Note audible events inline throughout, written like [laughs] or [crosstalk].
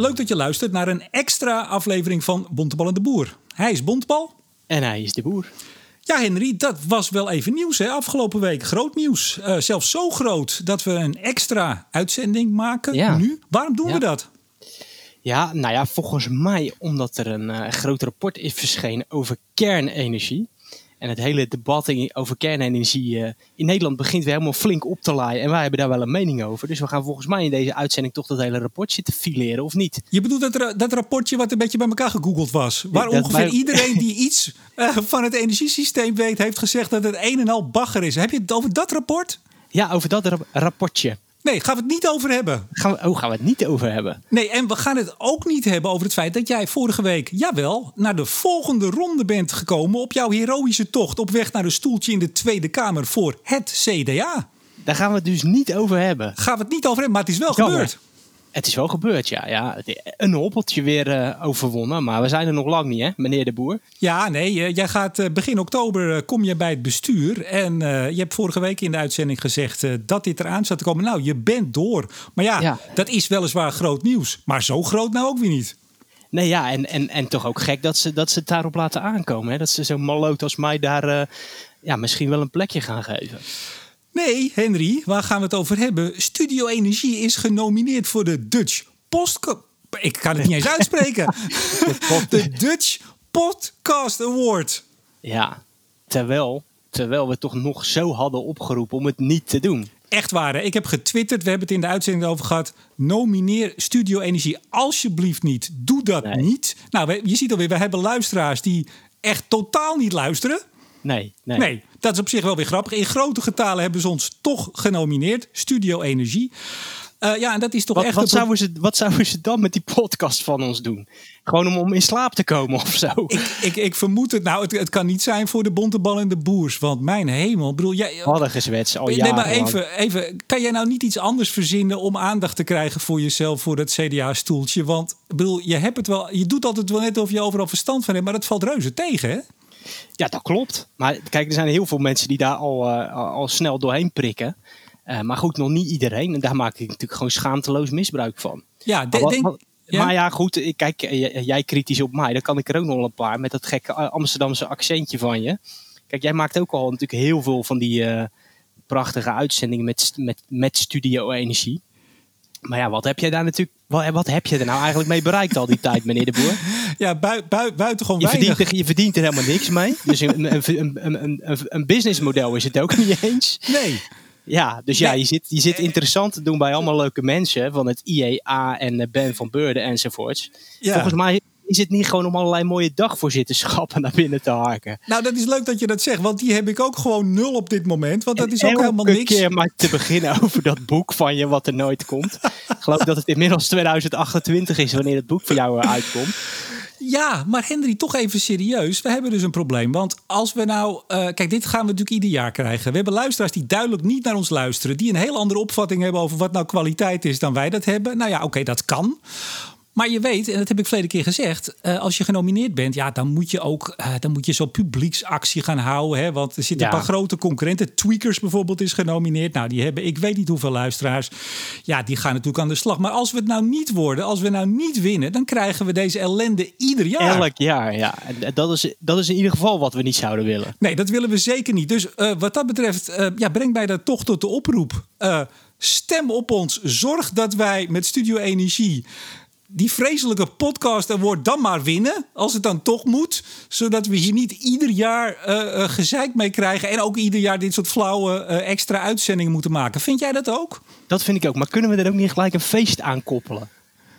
leuk dat je luistert naar een extra aflevering van Bontebal en de Boer. Hij is Bontebal. En hij is de boer. Ja, Henry, dat was wel even nieuws hè? afgelopen week. Groot nieuws. Uh, zelfs zo groot dat we een extra uitzending maken Ja. nu. Waarom doen Ja. we dat? Ja, nou ja, volgens mij omdat er een eh, groot rapport is verschenen over kernenergie. En het hele debat over kernenergie eh, in Nederland begint weer helemaal flink op te laaien. En wij hebben daar wel een mening over. Dus we gaan volgens mij in deze uitzending toch dat hele rapport zitten fileren, of niet? Je bedoelt dat, ra- dat rapportje wat een beetje bij elkaar gegoogeld was. Waar ongeveer iedereen die [laughs] iets eh, van het energiesysteem weet, heeft gezegd dat het een en al bagger is. Heb je het over dat rapport? Ja, over dat rap- rapportje. Nee, gaan we het niet over hebben. Gaan we, oh, gaan we het niet over hebben? Nee, en we gaan het ook niet hebben over het feit dat jij vorige week, jawel, naar de volgende ronde bent gekomen op jouw heroïsche tocht op weg naar een stoeltje in de Tweede Kamer voor het CDA. Daar gaan we het dus niet over hebben. Gaan we het niet over hebben, maar het is wel Jammer. gebeurd. Het is wel gebeurd, ja. ja. Een hobbeltje weer eh, overwonnen, maar we zijn er nog lang niet, hè, meneer de Boer? Ja, nee, eh, jij gaat eh, begin oktober kom je bij het bestuur. En je hebt vorige week in de uitzending gezegd dat dit eraan zat te komen. Nou, je bent door. Maar ja, Ja. dat is weliswaar groot nieuws. Maar zo groot nou ook weer niet. Nee, ja, en, en, en toch ook gek dat ze, dat ze het daarop laten aankomen. Hè? Dat ze zo'n malloot als mij daar ja, misschien wel een plekje gaan geven. Nee, Henry, waar gaan we het over hebben? Studio Energie is genomineerd voor de Dutch Post... Ik kan het niet eens uitspreken. [laughs] De Dutch Podcast Award. Ja, terwijl, terwijl we toch nog zo hadden opgeroepen om het niet te doen. Echt waar, hè? ik heb getwitterd, we hebben het in de uitzending over gehad. Nomineer Studio Energie alsjeblieft niet. Doe dat Nee. niet. Nou, je ziet alweer, we hebben luisteraars die echt totaal niet luisteren. Nee, nee. Nee, dat is op zich wel weer grappig. In grote getalen hebben ze ons toch genomineerd. Studio Energie. Eh, ja, en dat is toch Wat, echt... wat, een- zouden ze, wat zouden ze dan met die podcast van ons doen? Gewoon om, om in slaap te komen of zo? ik, ik, ik vermoed het. Nou, het, het kan niet zijn voor de bontebal en de boers. Want mijn hemel. Bedoel, jij, Hadden gezwets al nee, jaren maar even, even. Kan jij nou niet iets anders verzinnen om aandacht te krijgen voor jezelf, voor dat CDA-stoeltje? Want bedoel, je hebt het wel. Je doet altijd wel net of je overal verstand van hebt, maar dat valt reuze tegen, hè? Ja, dat klopt. Maar kijk, er zijn heel veel mensen die daar al, eh, al, snel doorheen prikken. Eh, maar goed, nog niet iedereen. En daar maak ik natuurlijk gewoon schaamteloos misbruik van. Ja, de- wat- denk- ja? maar ja, goed. Kijk, eh, jij kritisch op mij. Dan kan ik er ook nog een paar met dat gekke Amsterdamse accentje van je. Kijk, jij maakt ook al natuurlijk heel veel van die prachtige uitzendingen met, met, met Studio Energie. Maar ja, wat heb jij daar natuurlijk... Wat, wat heb je er nou eigenlijk mee bereikt al die [laughs] tijd, meneer de Boer? ja, bui, bui, buitengewoon Je weinig. verdient, er, je verdient er helemaal niks mee. [laughs] Dus een, een, een, een, businessmodel is het ook niet eens. Nee. Ja, dus ja, je zit, je zit interessant te doen bij allemaal leuke mensen van het IEA en eh, Ben van Beurden enzovoorts. Ja. Volgens mij is het niet gewoon om allerlei mooie dagvoorzitterschappen [laughs] naar binnen te harken. Nou, dat is leuk dat je dat zegt, want die heb ik ook gewoon nul op dit moment. Want dat is ook helemaal niks. keer maar te beginnen [laughs] over dat boek van je wat er nooit komt. Ik geloof dat het inmiddels 2028 is wanneer het boek van jou eh, uitkomt. Ja, maar Henry, toch even serieus. We hebben dus een probleem. Want als we nou. eh, kijk, dit gaan we natuurlijk ieder jaar krijgen. We hebben luisteraars die duidelijk niet naar ons luisteren. Die een heel andere opvatting hebben over wat nou kwaliteit is dan wij dat hebben. Nou ja, oké, dat kan. Maar je weet, en dat heb ik verleden keer gezegd, eh, als je genomineerd bent, ja, dan moet je ook eh, dan moet je zo'n publieksactie gaan houden. Hè, want er zitten Ja. een paar grote concurrenten. Tweakers bijvoorbeeld is genomineerd. Nou, die hebben ik weet niet hoeveel luisteraars. Ja, die gaan natuurlijk aan de slag. Maar als we het nou niet worden, als we nou niet winnen, dan krijgen we deze ellende ieder jaar. Elk jaar, ja. En dat is, dat is in ieder geval wat we niet zouden willen. Nee, dat willen we zeker niet. Dus eh, wat dat betreft, ja, breng mij dat toch tot de oproep. Stem op ons. Zorg dat wij met Studio Energie die vreselijke podcast award dan maar winnen. Als het dan toch moet. Zodat we hier niet ieder jaar eh, gezeik mee krijgen. En ook ieder jaar dit soort flauwe eh, extra uitzendingen moeten maken. Vind jij dat ook? Dat vind ik ook. Maar kunnen we er ook niet gelijk een feest aan koppelen?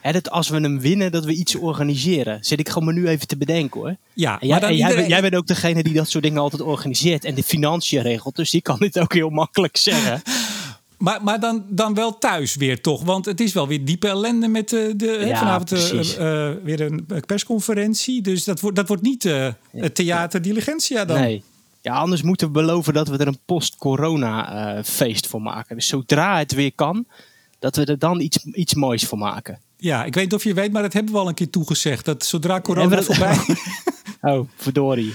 Dat als we hem winnen, dat we iets organiseren. Zit ik gewoon maar nu even te bedenken hoor. Ja, jij, maar jij, jij bent ook degene die dat soort dingen altijd organiseert en de financiën regelt. Dus die kan dit ook heel makkelijk zeggen. [laughs] Maar, maar dan, dan wel thuis weer toch? Want het is wel weer diepe ellende met de, de Ja, vanavond eh, eh, eh, weer een persconferentie. Dus dat wordt, dat wordt niet eh, het theater Diligentia dan. Nee. Ja, anders moeten we beloven dat we er een post-corona eh, feest voor maken. Dus zodra het weer kan, dat we er dan iets, iets moois voor maken. Ja, ik weet niet of je weet, maar dat hebben we al een keer toegezegd. Dat zodra corona dat- voorbij [laughs] Oh, verdorie.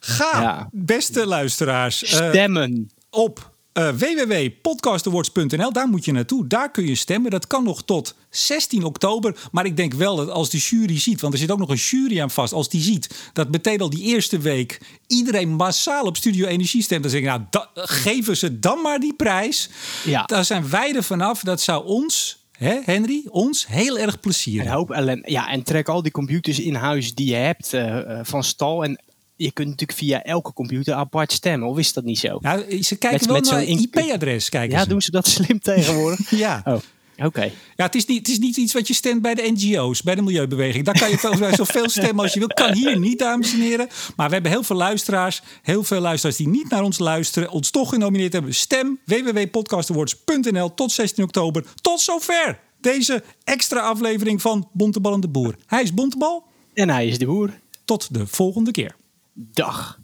Ga, Ja. beste luisteraars, eh, Stemmen. op uh, www.podcastawards.nl. Daar moet je naartoe. Daar kun je stemmen. Dat kan nog tot 16 oktober. Maar ik denk wel dat als de jury ziet, want er zit ook nog een jury aan vast, als die ziet dat meteen al die eerste week iedereen massaal op Studio Energie stemt, dan zeg ik, nou, geven ze dan maar die prijs. Ja. Daar zijn wij er vanaf. Dat zou ons Hè, Henry? Ons heel erg plezier. Een hoop ellende. Ja, en trek al die computers in huis die je hebt uh, van stal. En je kunt natuurlijk via elke computer apart stemmen. Of is dat niet zo? Nou, ze kijken met, wel naar IP-adres. Ja, doen ze dat slim tegenwoordig? [laughs] ja. Oh. Oké. Ja, het is, niet, het is niet iets wat je stemt bij de NGO's, bij de Milieubeweging. Daar kan je volgens mij zoveel [laughs] stemmen als je wil. Kan hier niet, dames en heren. Maar we hebben heel veel luisteraars. Heel veel luisteraars die niet naar ons luisteren. Ons toch genomineerd hebben. Stem www.podcastawards.nl tot 16 oktober. Tot zover deze extra aflevering van Bontebal en de Boer. Hij is Bontebal. En hij is de Boer. Tot de volgende keer. Dag.